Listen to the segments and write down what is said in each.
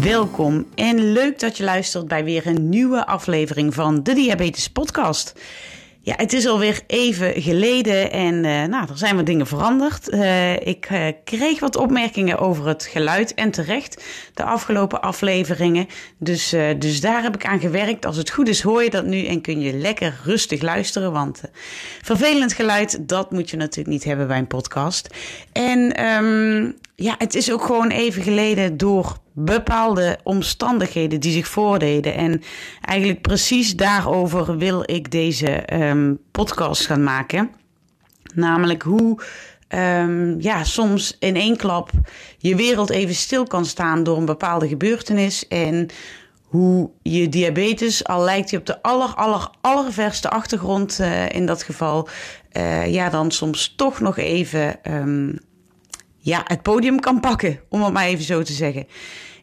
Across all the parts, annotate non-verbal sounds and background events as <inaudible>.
Welkom en leuk dat je luistert bij weer een nieuwe aflevering van de Diabetes Podcast. Ja, het is alweer even geleden en uh, nou, er zijn wat dingen veranderd. Uh, ik uh, kreeg wat opmerkingen over het geluid en terecht de afgelopen afleveringen. Dus, dus daar heb ik aan gewerkt. Als het goed is hoor je dat nu en kun je lekker rustig luisteren. Want vervelend geluid, dat moet je natuurlijk niet hebben bij een podcast. En um, ja, het is ook gewoon even geleden door bepaalde omstandigheden die zich voordeden. En eigenlijk precies daarover wil ik deze um, podcast gaan maken. Namelijk hoe um, ja, soms in één klap je wereld even stil kan staan door een bepaalde gebeurtenis. En hoe je diabetes, al lijkt je op de aller, aller, allerverste achtergrond uh, in dat geval, uh, ja, dan soms toch nog even um, ja, het podium kan pakken, om het maar even zo te zeggen.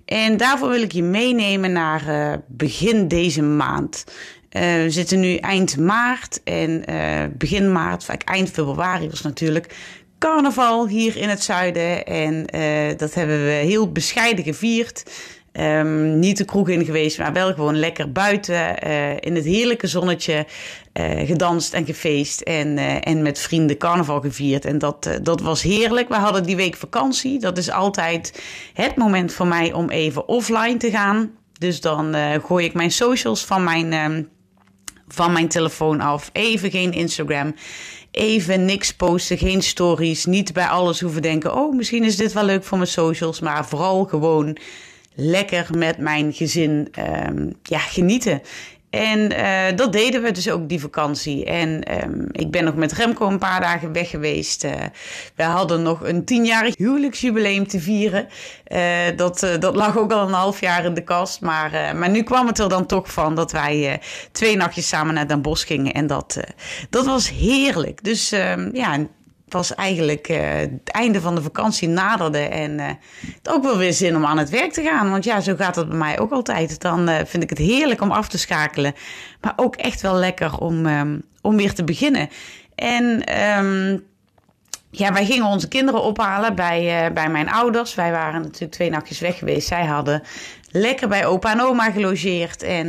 En daarvoor wil ik je meenemen naar uh, begin deze maand. Uh, we zitten nu eind maart en uh, begin maart, vaak eind februari was natuurlijk carnaval hier in het zuiden. En dat hebben we heel bescheiden gevierd. Um, niet de kroeg in geweest, maar wel gewoon lekker buiten uh, in het heerlijke zonnetje uh, gedanst en gefeest en, uh, en met vrienden carnaval gevierd. En dat, dat was heerlijk. We hadden die week vakantie. Dat is altijd het moment voor mij om even offline te gaan. Dus dan gooi ik mijn socials van mijn, um, van mijn telefoon af. Even geen Instagram. Even niks posten, geen stories. Niet bij alles hoeven denken: oh, misschien is dit wel leuk voor mijn socials. Maar vooral gewoon lekker met mijn gezin um, ja, genieten. En uh, dat deden we dus ook die vakantie. En um, ik ben nog met Remco een paar dagen weg geweest. Uh, we hadden nog een tienjarig huwelijksjubileum te vieren. Uh, dat, dat lag ook al een half jaar in de kast. Maar, maar nu kwam het er dan toch van dat wij twee nachtjes samen naar Den Bosch gingen. En dat, dat was heerlijk. Dus um, ja, was eigenlijk uh, het einde van de vakantie naderde. En uh, het ook wel weer zin om aan het werk te gaan. Want ja, zo gaat het bij mij ook altijd. Dan uh, vind ik het heerlijk om af te schakelen. Maar ook echt wel lekker om, um, om weer te beginnen. En um, ja, wij gingen onze kinderen ophalen bij, bij mijn ouders. Wij waren natuurlijk twee nachtjes weg geweest. Zij hadden lekker bij opa en oma gelogeerd. En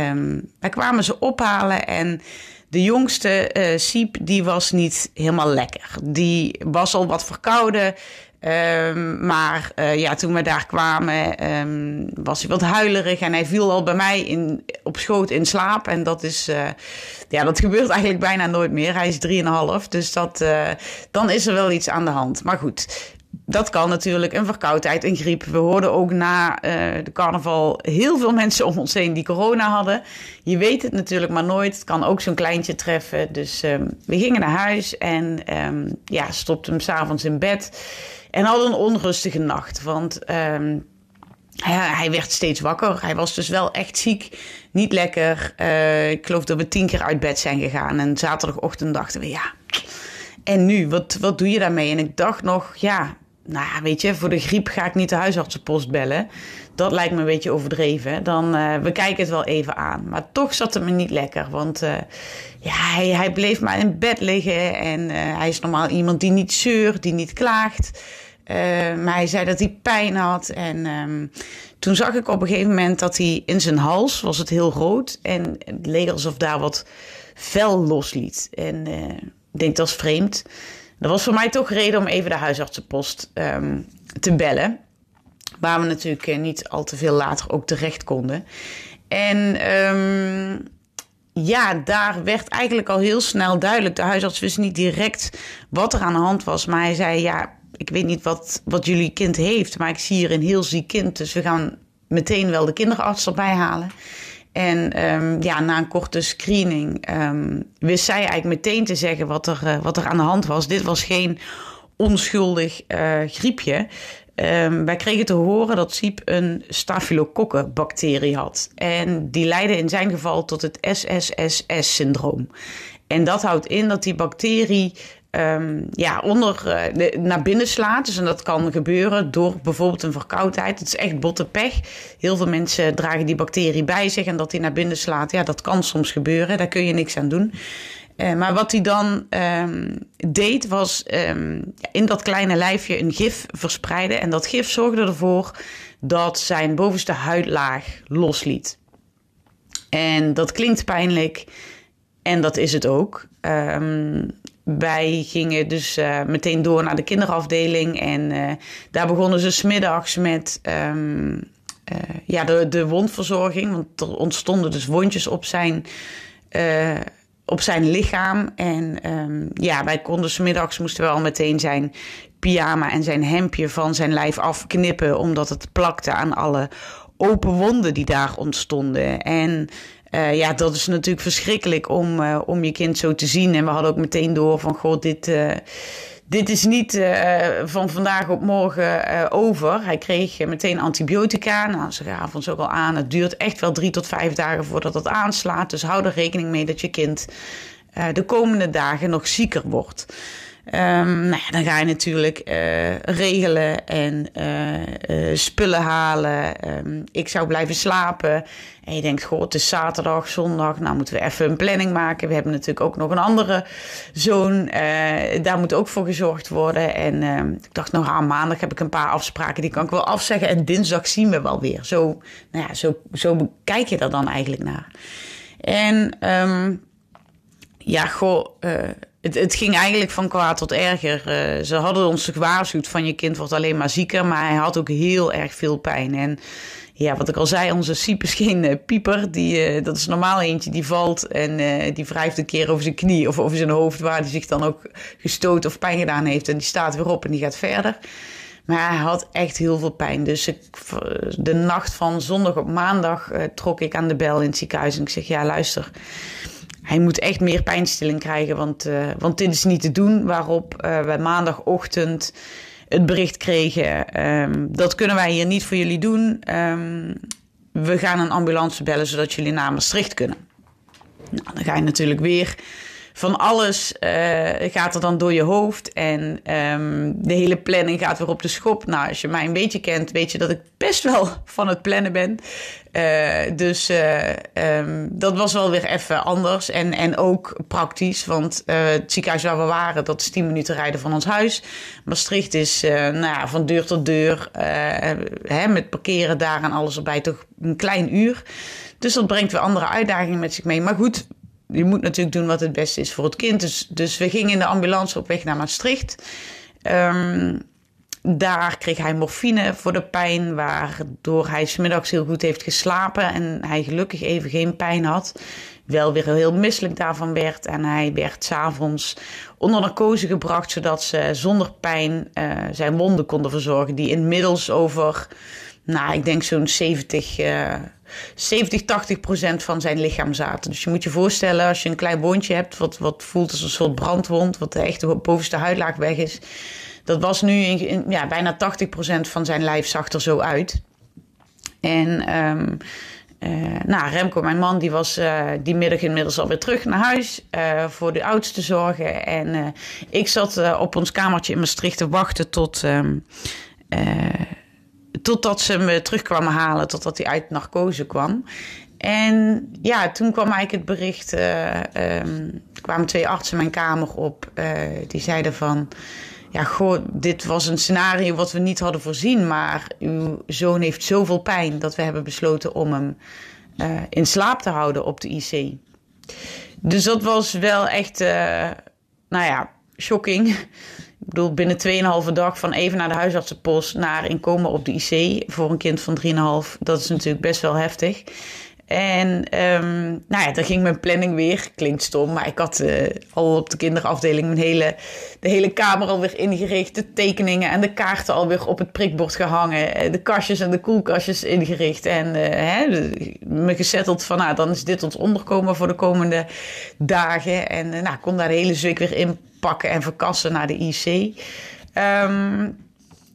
um, wij kwamen ze ophalen en... De jongste uh, Siep, die was niet helemaal lekker. Die was al wat verkouden. Um, maar uh, ja, toen we daar kwamen, um, was hij wat huilerig en hij viel al bij mij in, op schoot in slaap. En dat is, uh, ja, dat gebeurt eigenlijk bijna nooit meer. Hij is 3,5, dus dat, dan is er wel iets aan de hand. Maar goed, dat kan natuurlijk, een verkoudheid, een griep. We hoorden ook na uh, de carnaval heel veel mensen om ons heen die corona hadden. Je weet het natuurlijk maar nooit. Het kan ook zo'n kleintje treffen. Dus um, we gingen naar huis en um, ja, stopten hem s'avonds in bed. En hadden een onrustige nacht. Want um, hij werd steeds wakker. Hij was dus wel echt ziek. Niet lekker. Uh, ik geloof dat we tien keer uit bed zijn gegaan. En zaterdagochtend dachten we, ja... En nu, wat, wat doe je daarmee? En ik dacht nog, ja, nou weet je, voor de griep ga ik niet de huisartsenpost bellen. Dat lijkt me een beetje overdreven. Dan, uh, we kijken het wel even aan. Maar toch zat het me niet lekker. Want uh, ja, hij, hij bleef maar in bed liggen. En uh, hij is normaal iemand die niet zeurt, die niet klaagt. maar hij zei dat hij pijn had. En um, toen zag ik op een gegeven moment dat hij in zijn hals was het heel rood. En het leek alsof daar wat vel losliet. En ik denk dat is vreemd. Dat was voor mij toch reden om even de huisartsenpost um, te bellen. Waar we natuurlijk eh, niet al te veel later ook terecht konden. En um, ja, daar werd eigenlijk al heel snel duidelijk. De huisarts wist niet direct wat er aan de hand was. Maar hij zei: Ja, ik weet niet wat, wat jullie kind heeft. Maar ik zie hier een heel ziek kind. Dus we gaan meteen wel de kinderarts erbij halen. En um, ja, na een korte screening um, wist zij eigenlijk meteen te zeggen wat er, uh, wat er aan de hand was. Dit was geen onschuldig uh, griepje. um, wij kregen te horen dat Siep een staphylococcus-bacterie had. En die leidde in zijn geval tot het SSSS-syndroom. En dat houdt in dat die bacterie um, ja, onder, uh, naar binnen slaat. Dus en dat kan gebeuren door bijvoorbeeld een verkoudheid. Het is echt botte pech. Heel veel mensen dragen die bacterie bij zich en dat die naar binnen slaat. Ja, dat kan soms gebeuren. Daar kun je niks aan doen. Uh, maar wat hij dan um, deed, was um, in dat kleine lijfje een gif verspreiden. En dat gif zorgde ervoor dat zijn bovenste huidlaag losliet. En dat klinkt pijnlijk. En dat is het ook. Um, wij gingen dus uh, meteen door naar de kinderafdeling. En uh, daar begonnen ze smiddags met um, uh, ja, de, de wondverzorging. Want er ontstonden dus wondjes op zijn, op zijn lichaam. En um, ja, wij konden smiddags moesten we al meteen zijn pyjama en zijn hemdje van zijn lijf afknippen. Omdat het plakte aan alle open wonden die daar ontstonden. En uh, ja, dat is natuurlijk verschrikkelijk om, uh, om je kind zo te zien. En we hadden ook meteen door van, god, dit, uh, dit is niet van vandaag op morgen over. Hij kreeg meteen antibiotica. Nou, ze gaven ons ook al aan, het duurt echt wel drie tot vijf dagen voordat het aanslaat. Dus hou er rekening mee dat je kind de komende dagen nog zieker wordt. Um, nou ja, dan ga je natuurlijk uh, regelen en uh, spullen halen. Um, ik zou blijven slapen. En je denkt, goh, het is zaterdag, zondag. Nou moeten we even een planning maken. We hebben natuurlijk ook nog een andere zoon. daar moet ook voor gezorgd worden. En ehm, ik dacht, nou, aan maandag heb ik een paar afspraken. Die kan ik wel afzeggen. En dinsdag zien we wel weer. Zo, nou ja, zo, zo kijk je er dan eigenlijk naar. En um, ja, goh het, het, ging eigenlijk van kwaad tot erger. Uh, ze hadden ons gewaarschuwd van je kind wordt alleen maar zieker, maar hij had ook heel erg veel pijn. En ja, wat ik al zei, onze Siep is geen pieper. Die, uh, dat is normaal eentje die valt en die wrijft een keer over zijn knie of over zijn hoofd, waar hij zich dan ook gestoten of pijn gedaan heeft. En die staat weer op en die gaat verder. Maar hij had echt heel veel pijn. Dus ik, de nacht van zondag op maandag trok ik aan de bel in het ziekenhuis en ik zeg: Ja, luister hij moet echt meer pijnstilling krijgen, want, uh, want dit is niet te doen. Waarop uh, we maandagochtend het bericht kregen: um, dat kunnen wij hier niet voor jullie doen. Um, we gaan een ambulance bellen zodat jullie naar Maastricht kunnen. Nou, dan ga je natuurlijk weer van alles uh, gaat er dan door je hoofd. En um, de hele planning gaat weer op de schop. Nou, als je mij een beetje kent, weet je dat ik best wel <laughs> van het plannen ben. Uh, dus uh, um, dat was wel weer even anders. En, en ook praktisch, want het ziekenhuis waar we waren, dat is 10 minuten rijden van ons huis. Maastricht is nou ja, van deur tot deur, hè, met parkeren daar en alles erbij, toch een klein uur. Dus dat brengt weer andere uitdagingen met zich mee. Maar goed, je moet natuurlijk doen wat het beste is voor het kind. Dus, dus we gingen in de ambulance op weg naar Maastricht. Um, daar kreeg hij morfine voor de pijn, waardoor hij smiddags heel goed heeft geslapen en hij gelukkig even geen pijn had. Wel weer heel misselijk daarvan werd en hij werd s'avonds onder narcose gebracht, zodat ze zonder pijn uh, zijn wonden konden verzorgen, die inmiddels over, nou, ik denk zo'n 70, uh, 70, 80 procent van zijn lichaam zaten. Dus je moet je voorstellen, als je een klein wondje hebt, wat, wat voelt als een soort brandwond, wat de echte bovenste huidlaag weg is. Dat was nu in, ja, bijna 80 procent van zijn lijf zag er zo uit. En um, uh, nou, Remco, mijn man, die was uh, die middag inmiddels alweer terug naar huis uh, voor de oudste zorgen. En ik zat op ons kamertje in Maastricht te wachten tot, um, totdat ze me terugkwamen halen, totdat hij uit narcose kwam. En ja, toen kwam eigenlijk het bericht. Uh, kwamen twee artsen mijn kamer op. Uh, die zeiden van. Ja, goh, dit was een scenario wat we niet hadden voorzien. Maar uw zoon heeft zoveel pijn dat we hebben besloten om hem uh, in slaap te houden op de IC. Dus dat was wel echt, nou ja, shocking. Bedoel, binnen 2,5 dag van even naar de huisartsenpost naar inkomen op de IC voor een kind van 3,5. Dat is natuurlijk best wel heftig. En um, nou ja, dan ging mijn planning weer. Klinkt stom, maar ik had uh, al op de kinderafdeling mijn hele, de hele kamer alweer ingericht. De tekeningen en de kaarten alweer op het prikbord gehangen. Eh, de kastjes en de koelkastjes ingericht. En uh, hè, me gezetteld van, nou, dan is dit ons onderkomen voor de komende dagen. En uh, nou, kon daar de hele week weer inpakken en verkassen naar de IC. Um,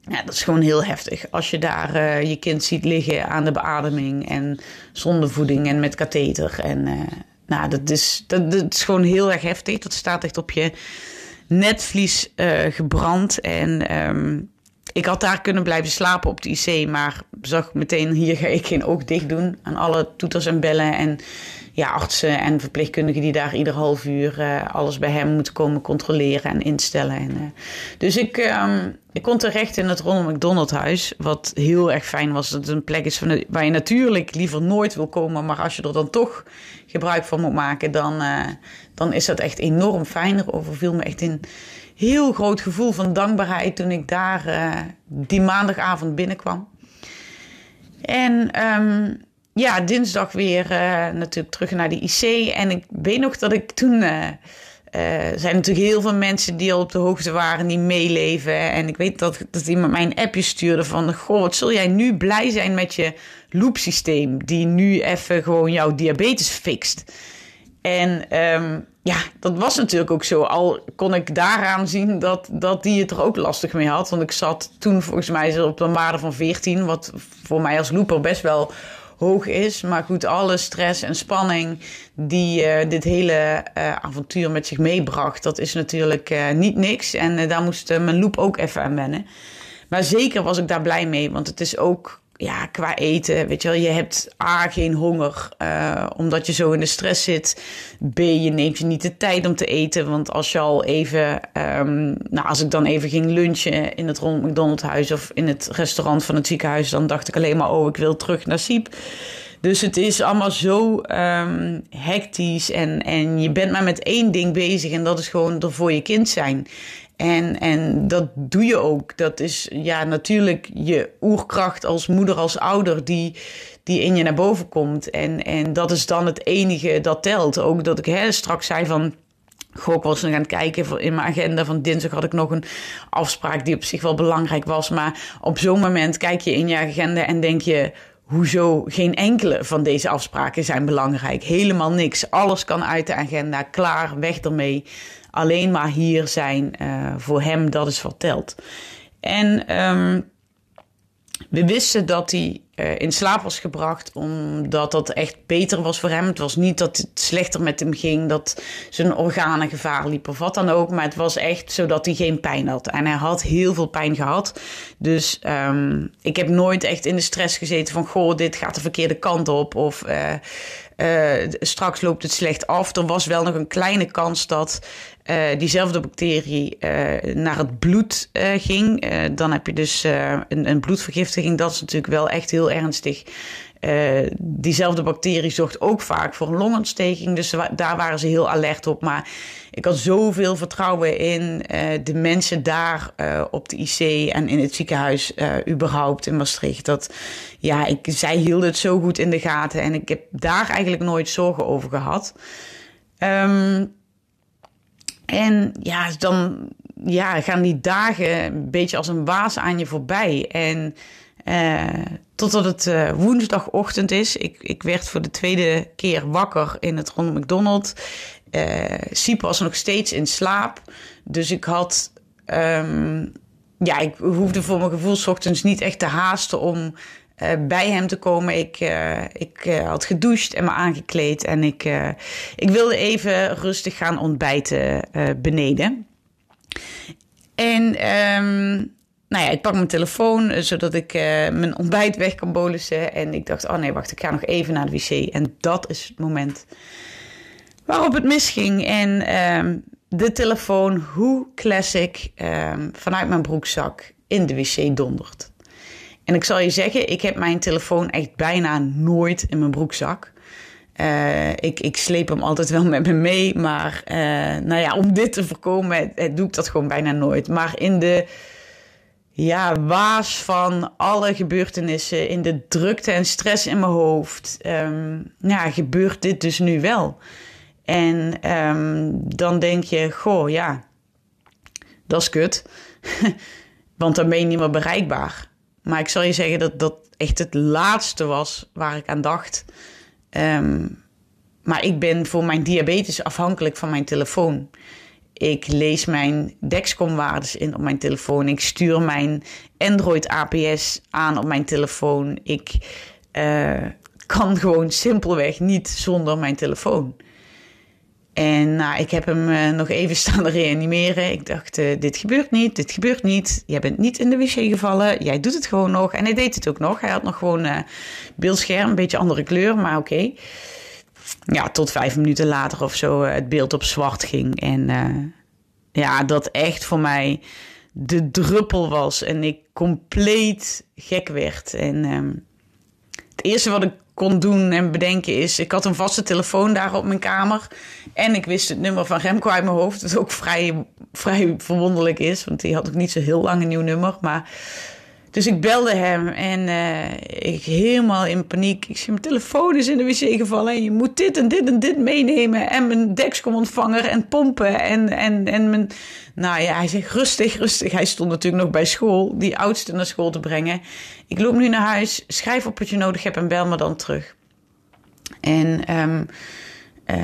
Ja, dat is gewoon heel heftig. Als je daar uh, je kind ziet liggen aan de beademing en zonder voeding en met katheter. En uh, nou, dat is, dat, is gewoon heel erg heftig. Dat staat echt op je netvlies uh, gebrand. En um, ik had daar kunnen blijven slapen op de IC, maar zag meteen hier ga ik geen oog dicht doen aan alle toeters en bellen en ja, artsen en verpleegkundigen die daar ieder half uur uh, alles bij hem moeten komen controleren en instellen. En, uh, dus ik, um, ik kon terecht in het Ronald McDonald huis, wat heel erg fijn was. Dat het een plek is van, waar je natuurlijk liever nooit wil komen, maar als je er dan toch gebruik van moet maken, dan, uh, dan is dat echt enorm fijn. Er overviel me echt in heel groot gevoel van dankbaarheid toen ik daar die maandagavond binnenkwam. En um, ja, dinsdag weer uh, natuurlijk terug naar de IC. En ik weet nog dat ik toen. Uh, er zijn natuurlijk heel veel mensen die al op de hoogte waren, die meeleven. En ik weet dat, dat iemand mij een appje stuurde van... Goh, wat zul jij nu blij zijn met je loopsysteem... die nu even gewoon jouw diabetes fixt. En um, ja, dat was natuurlijk ook zo. Al kon ik daaraan zien dat, dat die het er ook lastig mee had. Want ik zat toen volgens mij op een waarde van 14... wat voor mij als looper best wel hoog is. Maar goed, alle stress en spanning die uh, dit hele uh, avontuur met zich meebracht, dat is natuurlijk uh, niet niks. En daar moest mijn loop ook even aan wennen. Maar zeker was ik daar blij mee, want het is ook ja, qua eten, weet je wel, je hebt A, geen honger, uh, omdat je zo in de stress zit. B, je neemt je niet de tijd om te eten, want als je al even, um, nou, als ik dan even ging lunchen in het Ronald McDonald huis of in het restaurant van het ziekenhuis, dan dacht ik alleen maar, oh, ik wil terug naar Siep. Dus het is allemaal zo um, hectisch en, en je bent maar met één ding bezig en dat is gewoon er voor je kind zijn. En, en dat doe je ook. Dat is ja, natuurlijk je oerkracht als moeder, als ouder, die, die in je naar boven komt. En, en dat is dan het enige dat telt. Ook dat ik straks zei van. Goh, ik was nog aan het kijken in mijn agenda van dinsdag had ik nog een afspraak die op zich wel belangrijk was. Maar op zo'n moment kijk je in je agenda en denk je, hoezo geen enkele van deze afspraken zijn belangrijk? Helemaal niks. Alles kan uit de agenda, klaar, weg ermee alleen maar hier zijn uh, voor hem, dat is telt. En um, we wisten dat hij uh, in slaap was gebracht omdat dat echt beter was voor hem. Het was niet dat het slechter met hem ging, dat zijn organen gevaar liepen of wat dan ook. Maar het was echt zodat hij geen pijn had. En hij had heel veel pijn gehad. Dus um, ik heb nooit echt in de stress gezeten van... goh, dit gaat de verkeerde kant op. Of uh, straks loopt het slecht af. Er was wel nog een kleine kans dat uh, diezelfde bacterie uh, naar het bloed ging. dan heb je dus een, een, bloedvergiftiging. Dat is natuurlijk wel echt heel ernstig. Diezelfde bacterie zorgt ook vaak voor een longontsteking. Dus daar waren ze heel alert op. Maar ik had zoveel vertrouwen in de mensen daar op de IC en in het ziekenhuis überhaupt in Maastricht. Dat ja, ik, zij hielden het zo goed in de gaten. En ik heb daar eigenlijk nooit zorgen over gehad. Um, en ja, dan ja, gaan die dagen een beetje als een waas aan je voorbij. En uh, totdat het uh, woensdagochtend is. Ik, ik werd voor de tweede keer wakker in het Ronald McDonald. Uh, was nog steeds in slaap. Dus ik had. Um, ja, ik hoefde voor mijn gevoel ochtends niet echt te haasten om bij hem te komen. Ik, ik had gedoucht en me aangekleed. En ik, ik wilde even rustig gaan ontbijten beneden. En um, nou ja, ik pak mijn telefoon zodat ik mijn ontbijt weg kan bolussen. En ik dacht, oh nee, wacht, ik ga nog even naar de wc. En dat is het moment waarop het misging. En um, de telefoon, hoe classic, um, vanuit mijn broekzak in de wc dondert. En ik zal je zeggen, ik heb mijn telefoon echt bijna nooit in mijn broekzak. Uh, ik, ik sleep hem altijd wel met me mee. Maar nou ja, om dit te voorkomen, doe ik dat gewoon bijna nooit. Maar in de ja, waas van alle gebeurtenissen, in de drukte en stress in mijn hoofd, um, gebeurt dit dus nu wel. En um, dan denk je, goh, ja, dat is kut. <laughs> Want dan ben je niet meer bereikbaar. Maar ik zal je zeggen dat dat echt het laatste was waar ik aan dacht. Um, maar ik ben voor mijn diabetes afhankelijk van mijn telefoon. Ik lees mijn Dexcom-waardes in op mijn telefoon. Ik stuur mijn Android APS aan op mijn telefoon. Ik uh, kan <laughs> gewoon simpelweg niet zonder mijn telefoon. En nou, ik heb hem uh, nog even staan <laughs> reanimeren. Ik dacht, uh, dit gebeurt niet, dit gebeurt niet. Jij bent niet in de wc gevallen, jij doet het gewoon nog. En hij deed het ook nog. Hij had nog gewoon beeldscherm, een beetje andere kleur, maar oké. Ja, tot vijf minuten later of zo het beeld op zwart ging. En ja, dat echt voor mij de druppel was. En ik compleet gek werd. En um, het eerste wat ik kon doen en bedenken is... ik had een vaste telefoon daar op mijn kamer... en ik wist het nummer van Remco uit mijn hoofd... wat ook vrij, vrij verwonderlijk is... want die had ook niet zo heel lang een nieuw nummer... maar dus ik belde hem en uh, ik helemaal in paniek. Ik zie mijn telefoon is in de wc gevallen en je moet dit en dit en dit meenemen. En mijn Dexcom ontvanger en pompen en, en, en mijn... Nou ja, hij zegt rustig, rustig. Hij stond natuurlijk nog bij school, die oudste naar school te brengen. Ik loop nu naar huis, schrijf op wat je nodig hebt en bel me dan terug. En um, uh,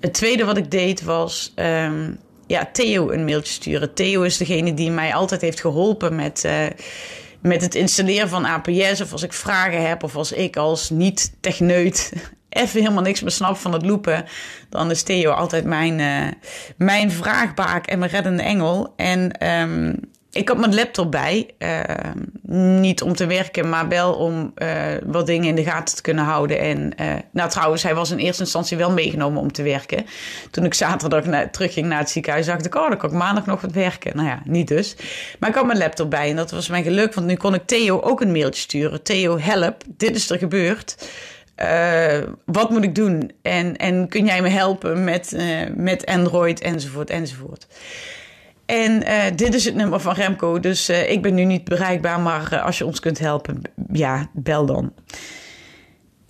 het tweede wat ik deed was... Um, ja, Theo een mailtje sturen. Theo is degene die mij altijd heeft geholpen met... Uh, met het installeren van APS of als ik vragen heb of als ik als niet-techneut <laughs> even helemaal niks meer snap van het loepen, dan is Theo altijd mijn, uh, mijn vraagbaak en mijn reddende engel. En um, ik had mijn laptop bij. Uh, niet om te werken, maar wel om uh, wat dingen in de gaten te kunnen houden. En uh, nou, trouwens, hij was in eerste instantie wel meegenomen om te werken. Toen ik zaterdag na, terugging naar het ziekenhuis, dacht ik, oh, dan kan ik maandag nog wat werken. Nou ja, niet dus. Maar ik had mijn laptop bij en dat was mijn geluk, want nu kon ik Theo ook een mailtje sturen. Theo, help, dit is er gebeurd. Wat moet ik doen? En, en kun jij me helpen met, met Android enzovoort enzovoort. En uh, dit is het nummer van Remco. Dus uh, ik ben nu niet bereikbaar. Maar uh, als je ons kunt helpen, ja, bel dan.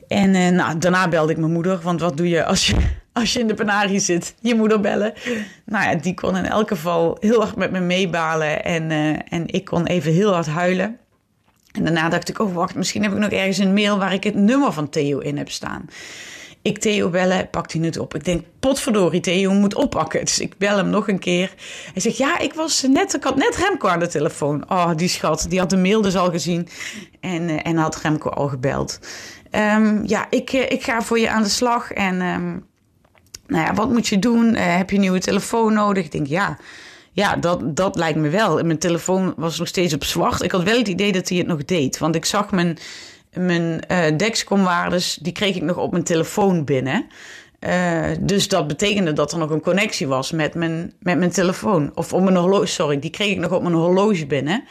En nou, daarna belde ik mijn moeder. Want wat doe je als je, <laughs> als je in de penarie zit? Je moeder bellen. Nou ja, die kon in elk geval heel hard met me meebalen. En, en ik kon even heel hard huilen. En daarna dacht ik, oh wacht, misschien heb ik nog ergens een mail waar ik het nummer van Theo in heb staan. Ik Theo bellen, pakt hij het op. Ik denk, potverdorie, Theo moet oppakken. Dus ik bel hem nog een keer. Hij zegt, ja, ik was net, ik had net Remco aan de telefoon. Oh, die schat, die had de mail dus al gezien. En, uh, en had Remco al gebeld. Um, ja, ik, uh, ik ga voor je aan de slag. En um, nou ja, wat moet je doen? Uh, heb je een nieuwe telefoon nodig? Ik denk, ja... Ja, dat, dat lijkt me wel. En mijn telefoon was nog steeds op zwart. Ik had wel het idee dat hij het nog deed. Want ik zag mijn mijn uh, Dexcom-waardes, die kreeg ik nog op mijn telefoon binnen. Uh, dus dat betekende dat er nog een connectie was met mijn, met mijn telefoon. Of op mijn horloge, sorry, die kreeg ik nog op mijn horloge binnen.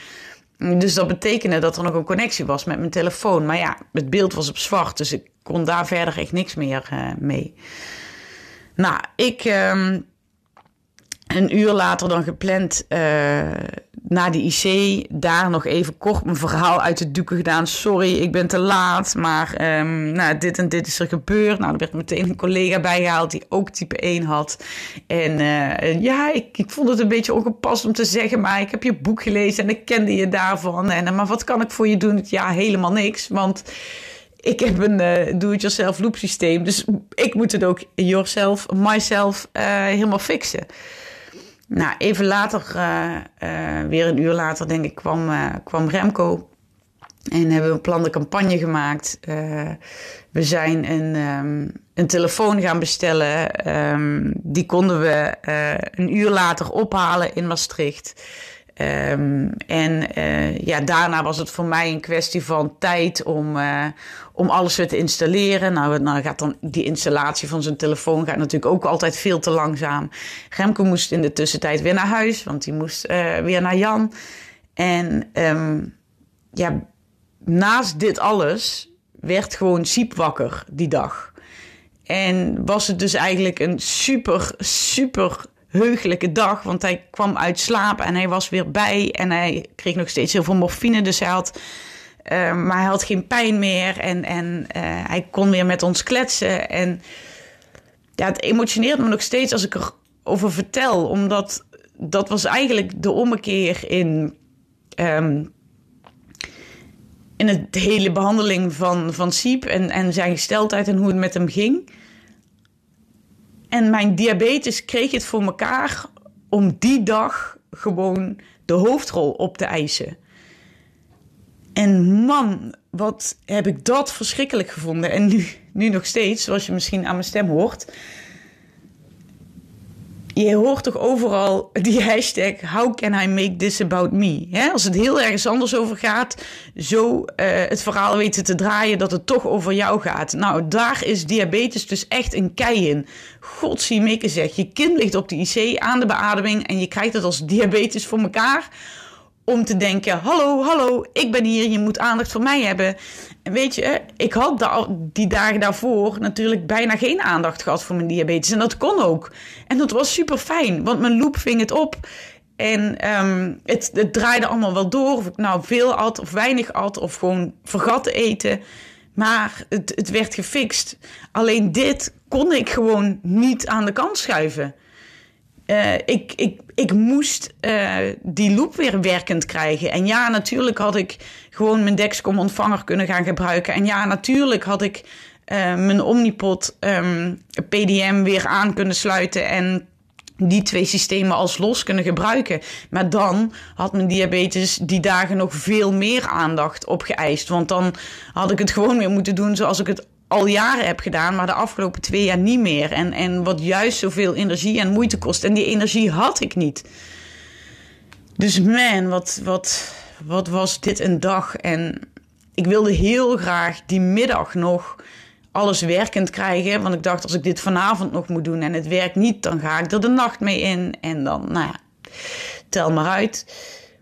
Dus dat betekende dat er nog een connectie was met mijn telefoon. Maar ja, het beeld was op zwart, dus ik kon daar verder echt niks meer uh, mee. Nou, ik. Uh, een uur later dan gepland naar de IC. Daar nog even kort mijn verhaal uit de doeken gedaan. Sorry, ik ben te laat. Maar um, nou, dit en dit is er gebeurd. Nou, er werd meteen een collega bijgehaald die ook type 1 had. En uh, ja, ik, ik vond het een beetje ongepast om te zeggen. Maar ik heb je boek gelezen en ik kende je daarvan. En, maar wat kan ik voor je doen? Ja, helemaal niks. Want ik heb een uh, do-it-yourself loop systeem. Dus ik moet het ook yourself, myself helemaal fixen. Nou, even later, uh, uh, weer een uur later, denk ik, kwam, uh, kwam Remco. En hebben we een plan de campagne gemaakt. we zijn een, um, een telefoon gaan bestellen. Um, die konden we een uur later ophalen in Maastricht. Um, en uh, ja, daarna was het voor mij een kwestie van tijd om, uh, om alles weer te installeren. Nou, nou gaat dan die installatie van zijn telefoon gaat natuurlijk ook altijd veel te langzaam. Remke moest in de tussentijd weer naar huis, want die moest uh, weer naar Jan. En um, ja, naast dit alles werd gewoon Siep wakker die dag. En was het dus eigenlijk een super, super heugelijke dag. Want hij kwam uit slaap en hij was weer bij. En hij kreeg nog steeds heel veel morfine. Dus hij had. Uh, maar hij had geen pijn meer. En, en uh, hij kon weer met ons kletsen. En ja, het emotioneert me nog steeds als ik erover vertel. Omdat dat was eigenlijk de ommekeer in. Um, in het hele behandeling van, van Siep en, en zijn gesteldheid en hoe het met hem ging. En mijn diabetes kreeg het voor elkaar om die dag gewoon de hoofdrol op te eisen. En man, wat heb ik dat verschrikkelijk gevonden. En nu, nu nog steeds, zoals je misschien aan mijn stem hoort je hoort toch overal die hashtag How can I make this about me? als het heel ergens anders over gaat, zo uh, het verhaal weten te draaien dat het toch over jou gaat. Nou, daar is diabetes dus echt een kei in. Godzie mikke zeg, je kind ligt op de IC aan de beademing en je krijgt het als diabetes voor elkaar om te denken: hallo, hallo, ik ben hier, je moet aandacht voor mij hebben. En weet je, ik had die dagen daarvoor natuurlijk bijna geen aandacht gehad voor mijn diabetes. En dat kon ook. En dat was super fijn, want mijn loop ving het op. En um, het, het, draaide allemaal wel door. Of ik nou veel at of weinig at of gewoon vergat te eten. Maar het, het werd gefixt. Alleen dit kon ik gewoon niet aan de kant schuiven. Uh, ik, ik, ik moest uh, die loop weer werkend krijgen. En ja, natuurlijk had ik gewoon mijn Dexcom ontvanger kunnen gaan gebruiken. En ja, natuurlijk had ik uh, mijn Omnipod PDM weer aan kunnen sluiten en die twee systemen als los kunnen gebruiken. Maar dan had mijn diabetes die dagen nog veel meer aandacht opgeëist. Want dan had ik het gewoon weer moeten doen zoals ik het al jaren heb gedaan, maar de afgelopen twee jaar niet meer. En, en wat juist zoveel energie en moeite kost. En die energie had ik niet. Dus man, wat, wat, wat was dit een dag. En ik wilde heel graag die middag nog alles werkend krijgen. Want ik dacht, als ik dit vanavond nog moet doen en het werkt niet, dan ga ik er de nacht mee in. En dan, nou ja, tel maar uit.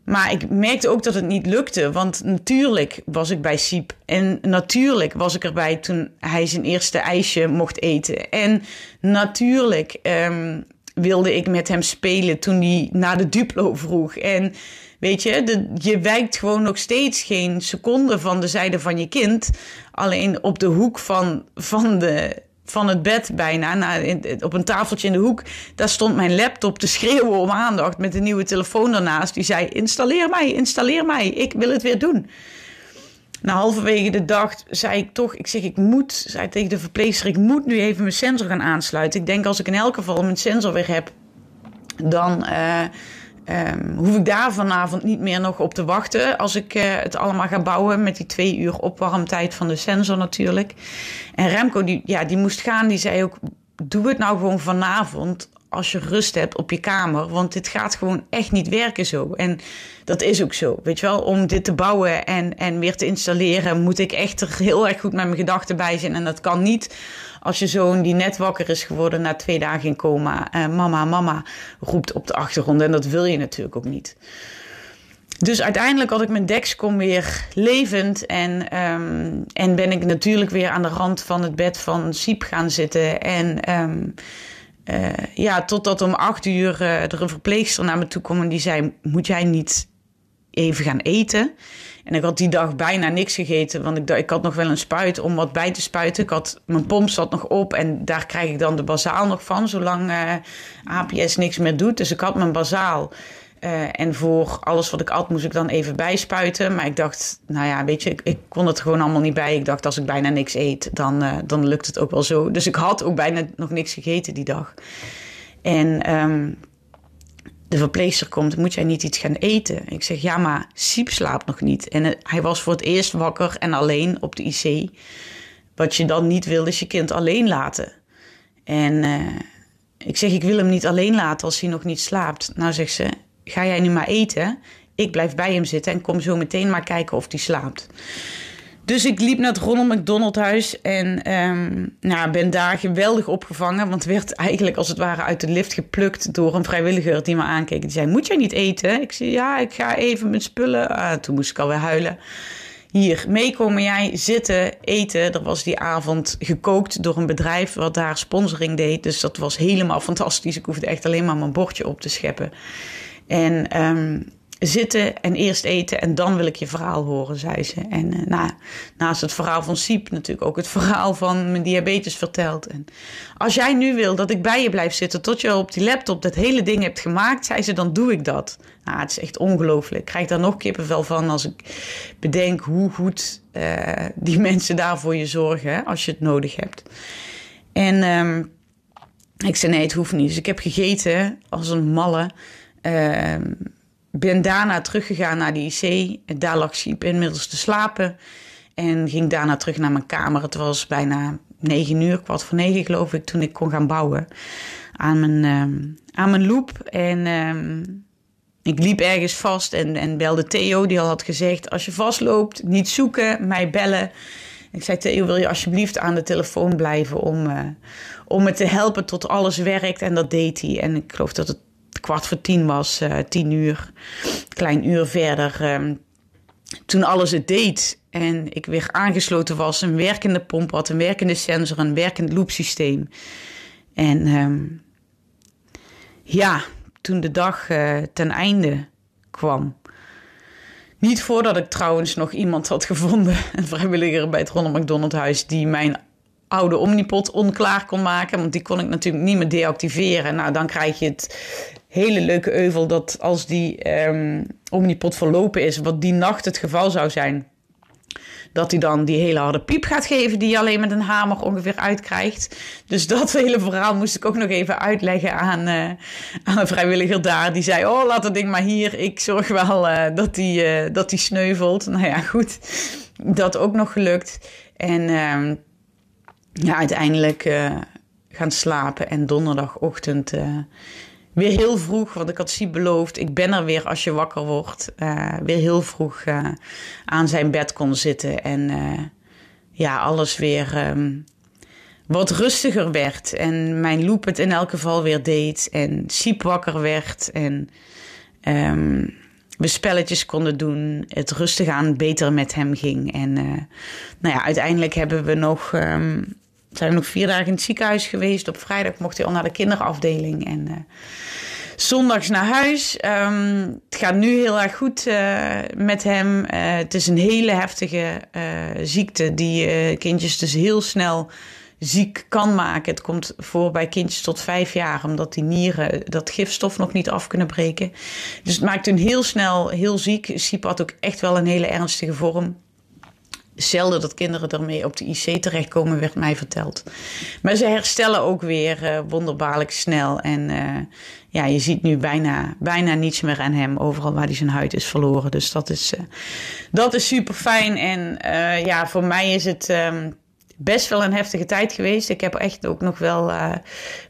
Maar ik merkte ook dat het niet lukte. Want natuurlijk was ik bij Siep. En natuurlijk was ik erbij toen hij zijn eerste ijsje mocht eten. En natuurlijk um, wilde ik met hem spelen toen hij naar de Duplo vroeg. En weet je, de, je wijkt gewoon nog steeds geen seconde van de zijde van je kind. Alleen op de hoek van, van de van het bed bijna, naar, op een tafeltje in de hoek. Daar stond mijn laptop te schreeuwen om aandacht met een nieuwe telefoon daarnaast. Die zei: Installeer mij, installeer mij, ik wil het weer doen. Na halverwege de dag zei ik toch, ik zeg ik moet, zei tegen de verpleegster, ik moet nu even mijn sensor gaan aansluiten. Ik denk als ik in elk geval mijn sensor weer heb, dan uh, Um, hoef ik daar vanavond niet meer nog op te wachten. Als ik uh, het allemaal ga bouwen met die twee uur opwarmtijd van de sensor natuurlijk. En Remco, die, ja, die moest gaan, die zei ook: Doe het nou gewoon vanavond als je rust hebt op je kamer. Want dit gaat gewoon echt niet werken zo. En dat is ook zo. Weet je wel, om dit te bouwen en, en weer te installeren, moet ik echt er heel erg goed met mijn gedachten bij zijn. En dat kan niet als je zoon die net wakker is geworden na twee dagen in coma, uh, mama, mama, roept op de achtergrond. En dat wil je natuurlijk ook niet. Dus uiteindelijk had ik mijn Dexcom weer levend. En, um, en ben ik natuurlijk weer aan de rand van het bed van Siep gaan zitten. En um, uh, ja, totdat om acht uur uh, er een verpleegster naar me toe kwam en die zei: Moet jij niet even gaan eten? En ik had die dag bijna niks gegeten, want ik, ik had nog wel een spuit om wat bij te spuiten. Ik had, mijn pomp zat nog op en daar krijg ik dan de bazaal nog van, zolang uh, APS niks meer doet. Dus ik had mijn bazaal. Uh, en voor alles wat ik at moest ik dan even bijspuiten. Maar ik dacht, nou ja, weet je, ik, ik kon het gewoon allemaal niet bij. Ik dacht, als ik bijna niks eet, dan, uh, dan lukt het ook wel zo. Dus ik had ook bijna nog niks gegeten die dag. En um, de verpleegster komt, moet jij niet iets gaan eten? Ik zeg, ja, maar Siep slaapt nog niet. En uh, hij was voor het eerst wakker en alleen op de IC. Wat je dan niet wil, is je kind alleen laten. En ik zeg, ik wil hem niet alleen laten als hij nog niet slaapt. Nou, zegt ze, ga jij nu maar eten. Ik blijf bij hem zitten en kom zo meteen maar kijken of hij slaapt. Dus ik liep naar het Ronald McDonald huis en um, nou, ben daar geweldig opgevangen. Want werd eigenlijk als het ware uit de lift geplukt door een vrijwilliger die me aankeek. Die zei, moet jij niet eten? Ik zei, ja, ik ga even met spullen. Ah, toen moest ik alweer huilen. Hier, meekomen jij zitten, eten. Er was die avond gekookt door een bedrijf wat daar sponsoring deed. Dus dat was helemaal fantastisch. Ik hoefde echt alleen maar mijn bordje op te scheppen. En um, zitten en eerst eten en dan wil ik je verhaal horen, zei ze. En uh, nou, naast het verhaal van Siep natuurlijk ook het verhaal van mijn diabetes verteld. En als jij nu wil dat ik bij je blijf zitten tot je op die laptop dat hele ding hebt gemaakt, zei ze, dan doe ik dat. Nou, het is echt ongelooflijk. Ik krijg daar nog kippenvel van als ik bedenk hoe goed uh, die mensen daar voor je zorgen, als je het nodig hebt. En um, Ik zei nee, het hoeft niet. Dus ik heb gegeten als een malle. Uh, ben daarna teruggegaan naar de IC. Daar lag Siep inmiddels te slapen. En ging daarna terug naar mijn kamer. Het was bijna negen uur, kwart voor negen geloof ik, toen ik kon gaan bouwen aan mijn, uh, aan mijn loop. En uh, ik liep ergens vast en, en belde Theo, die al had gezegd: Als je vastloopt, niet zoeken, mij bellen. Ik zei: Theo, wil je alsjeblieft aan de telefoon blijven om, uh, om me te helpen tot alles werkt? En dat deed hij. En ik geloof dat het kwart voor tien was, uh, tien uur, klein uur verder. Uh, toen alles het deed en ik weer aangesloten was, een werkende pomp had, een werkende sensor, een werkend loopsysteem. En um, ja, toen de dag uh, ten einde kwam. Niet voordat ik trouwens nog iemand had gevonden, <laughs> een vrijwilliger bij het Ronald McDonald Huis, die mijn oude Omnipot onklaar kon maken. Want die kon ik natuurlijk niet meer deactiveren. Nou, dan krijg je het hele leuke euvel dat als die um, Omnipot verlopen is, wat die nacht het geval zou zijn, dat hij dan die hele harde piep gaat geven die je alleen met een hamer ongeveer uitkrijgt. Dus dat <laughs> hele verhaal moest ik ook nog even uitleggen aan, uh, aan een vrijwilliger daar. Die zei, oh laat dat ding maar hier, ik zorg wel uh, dat die, uh, dat die sneuvelt. Nou ja, goed, dat ook nog gelukt. En ehm, ja, uiteindelijk gaan slapen en donderdagochtend weer heel vroeg, want ik had Siep beloofd, ik ben er weer als je wakker wordt. Uh, weer heel vroeg aan zijn bed kon zitten en ja, alles weer um, wat rustiger werd. En mijn loop het in elk geval weer deed en Siep wakker werd en um, we spelletjes konden doen, het rustig aan beter met hem ging. En nou ja, uiteindelijk hebben we nog... Um, zijn nog vier dagen in het ziekenhuis geweest. Op vrijdag mocht hij al naar de kinderafdeling. En uh, zondags naar huis. Um, het gaat nu heel erg goed uh, met hem. Uh, het is een hele heftige ziekte die kindjes dus heel snel ziek kan maken. Het komt voor bij kindjes tot vijf jaar, omdat die nieren dat gifstof nog niet af kunnen breken. Dus het maakt hun heel snel heel ziek. Siep had ook echt wel een hele ernstige vorm zelden dat kinderen ermee op de IC terechtkomen, werd mij verteld. Maar ze herstellen ook weer uh, wonderbaarlijk snel. En uh, ja, je ziet nu bijna, bijna niets meer aan hem, overal waar hij zijn huid is verloren. Dus dat is, uh, dat is super fijn. En ja, voor mij is het um, best wel een heftige tijd geweest. Ik heb echt ook nog wel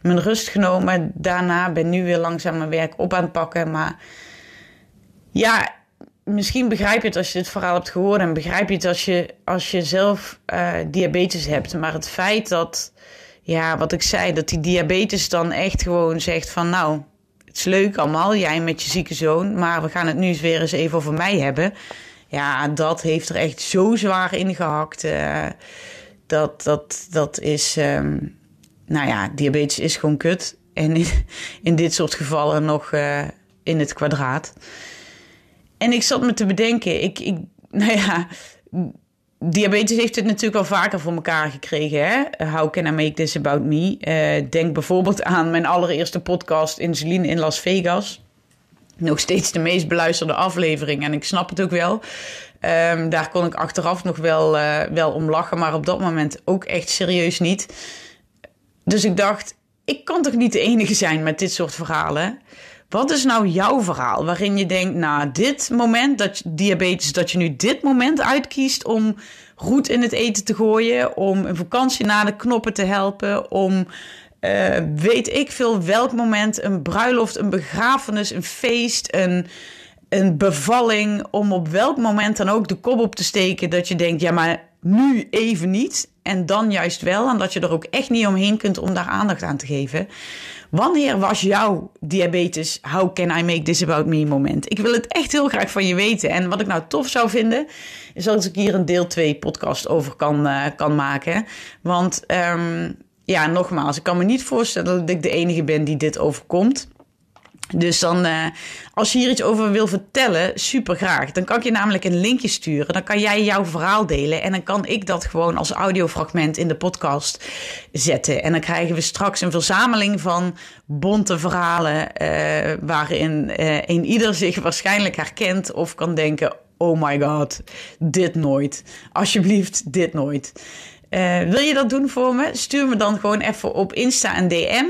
mijn rust genomen. Daarna ben nu weer langzaam mijn werk op aan het pakken. Maar ja, misschien begrijp je het als je het verhaal hebt gehoord en begrijp je het als je, als je zelf uh, diabetes hebt. Maar het feit dat, ja, wat ik zei, dat die diabetes dan echt gewoon zegt van nou, het is leuk allemaal, jij met je zieke zoon, maar we gaan het nu eens weer eens even over mij hebben. Ja, dat heeft er echt zo zwaar in gehakt. Uh, dat, dat, dat is, um, nou ja, diabetes is gewoon kut. En in, <laughs> in dit soort gevallen nog uh, in het kwadraat. En ik zat me te bedenken, ik, ik, nou ja, diabetes heeft het natuurlijk al vaker voor elkaar gekregen. Hè? How can I make this about me? Uh, denk bijvoorbeeld aan mijn allereerste podcast Insuline in Las Vegas. Nog steeds de meest beluisterde aflevering en ik snap het ook wel. Um, daar kon ik achteraf nog wel, uh, wel om lachen, maar op dat moment ook echt serieus niet. Dus ik dacht, ik kan toch niet de enige zijn met dit soort verhalen. Wat is nou jouw verhaal waarin je denkt, nou, dit moment, dat diabetes, dat je nu dit moment uitkiest om goed in het eten te gooien, om een vakantie naar de knoppen te helpen, om uh, weet ik veel welk moment, een bruiloft, een begrafenis, een feest, een, een bevalling, om op welk moment dan ook de kop op te steken dat je denkt, ja, maar nu even niet en dan juist wel, en dat je er ook echt niet omheen kunt om daar aandacht aan te geven. Wanneer was jouw diabetes how can I make this about me moment? Ik wil het echt heel graag van je weten. En wat ik nou tof zou vinden, is als ik hier een deel 2 podcast over kan, uh, kan maken. Want um, ja, nogmaals, ik kan me niet voorstellen dat ik de enige ben die dit overkomt. Dus dan, uh, als je hier iets over wil vertellen, super graag. Dan kan ik je namelijk een linkje sturen. Dan kan jij jouw verhaal delen. En dan kan ik dat gewoon als audiofragment in de podcast zetten. En dan krijgen we straks een verzameling van bonte verhalen. Uh, waarin uh, een ieder <laughs> zich waarschijnlijk herkent of kan denken: oh my god, dit nooit. Alsjeblieft, dit nooit. Uh, wil je dat doen voor me? Stuur me dan gewoon even op Insta een DM,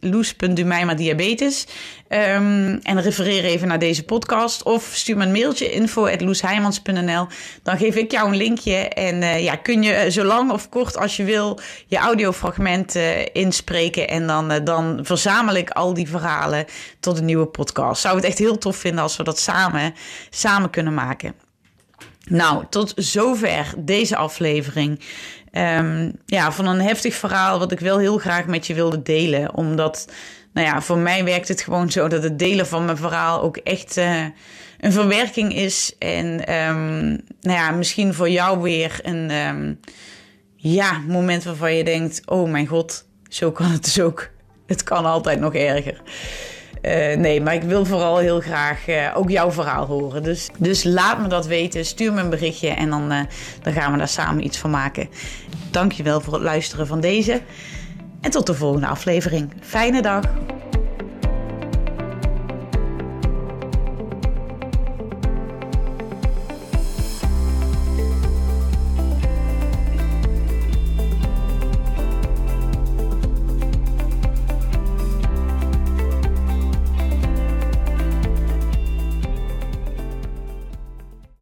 loes.dumeimerdiabetes. Um, en refereer even naar deze podcast. Of stuur me een mailtje, info.loesheimans.nl. Dan geef ik jou een linkje. En uh, ja, kun je zo lang of kort als je wil je audiofragment uh, inspreken. En dan, dan verzamel ik al die verhalen tot een nieuwe podcast. Zou het echt heel tof vinden als we dat samen, samen kunnen maken. Nou, tot zover deze aflevering. Um, ja, van een heftig verhaal wat ik wel heel graag met je wilde delen. Omdat, nou ja, voor mij werkt het gewoon zo dat het delen van mijn verhaal ook echt uh, een verwerking is. En um, nou ja, misschien voor jou weer een um, ja, moment waarvan je denkt: oh mijn god, zo kan het dus ook. Het kan altijd nog erger. Uh, nee, maar ik wil vooral heel graag uh, ook jouw verhaal horen. Dus, dus laat me dat weten. Stuur me een berichtje en dan, uh, dan gaan we daar samen iets van maken. Dankjewel voor het luisteren van deze. En tot de volgende aflevering. Fijne dag.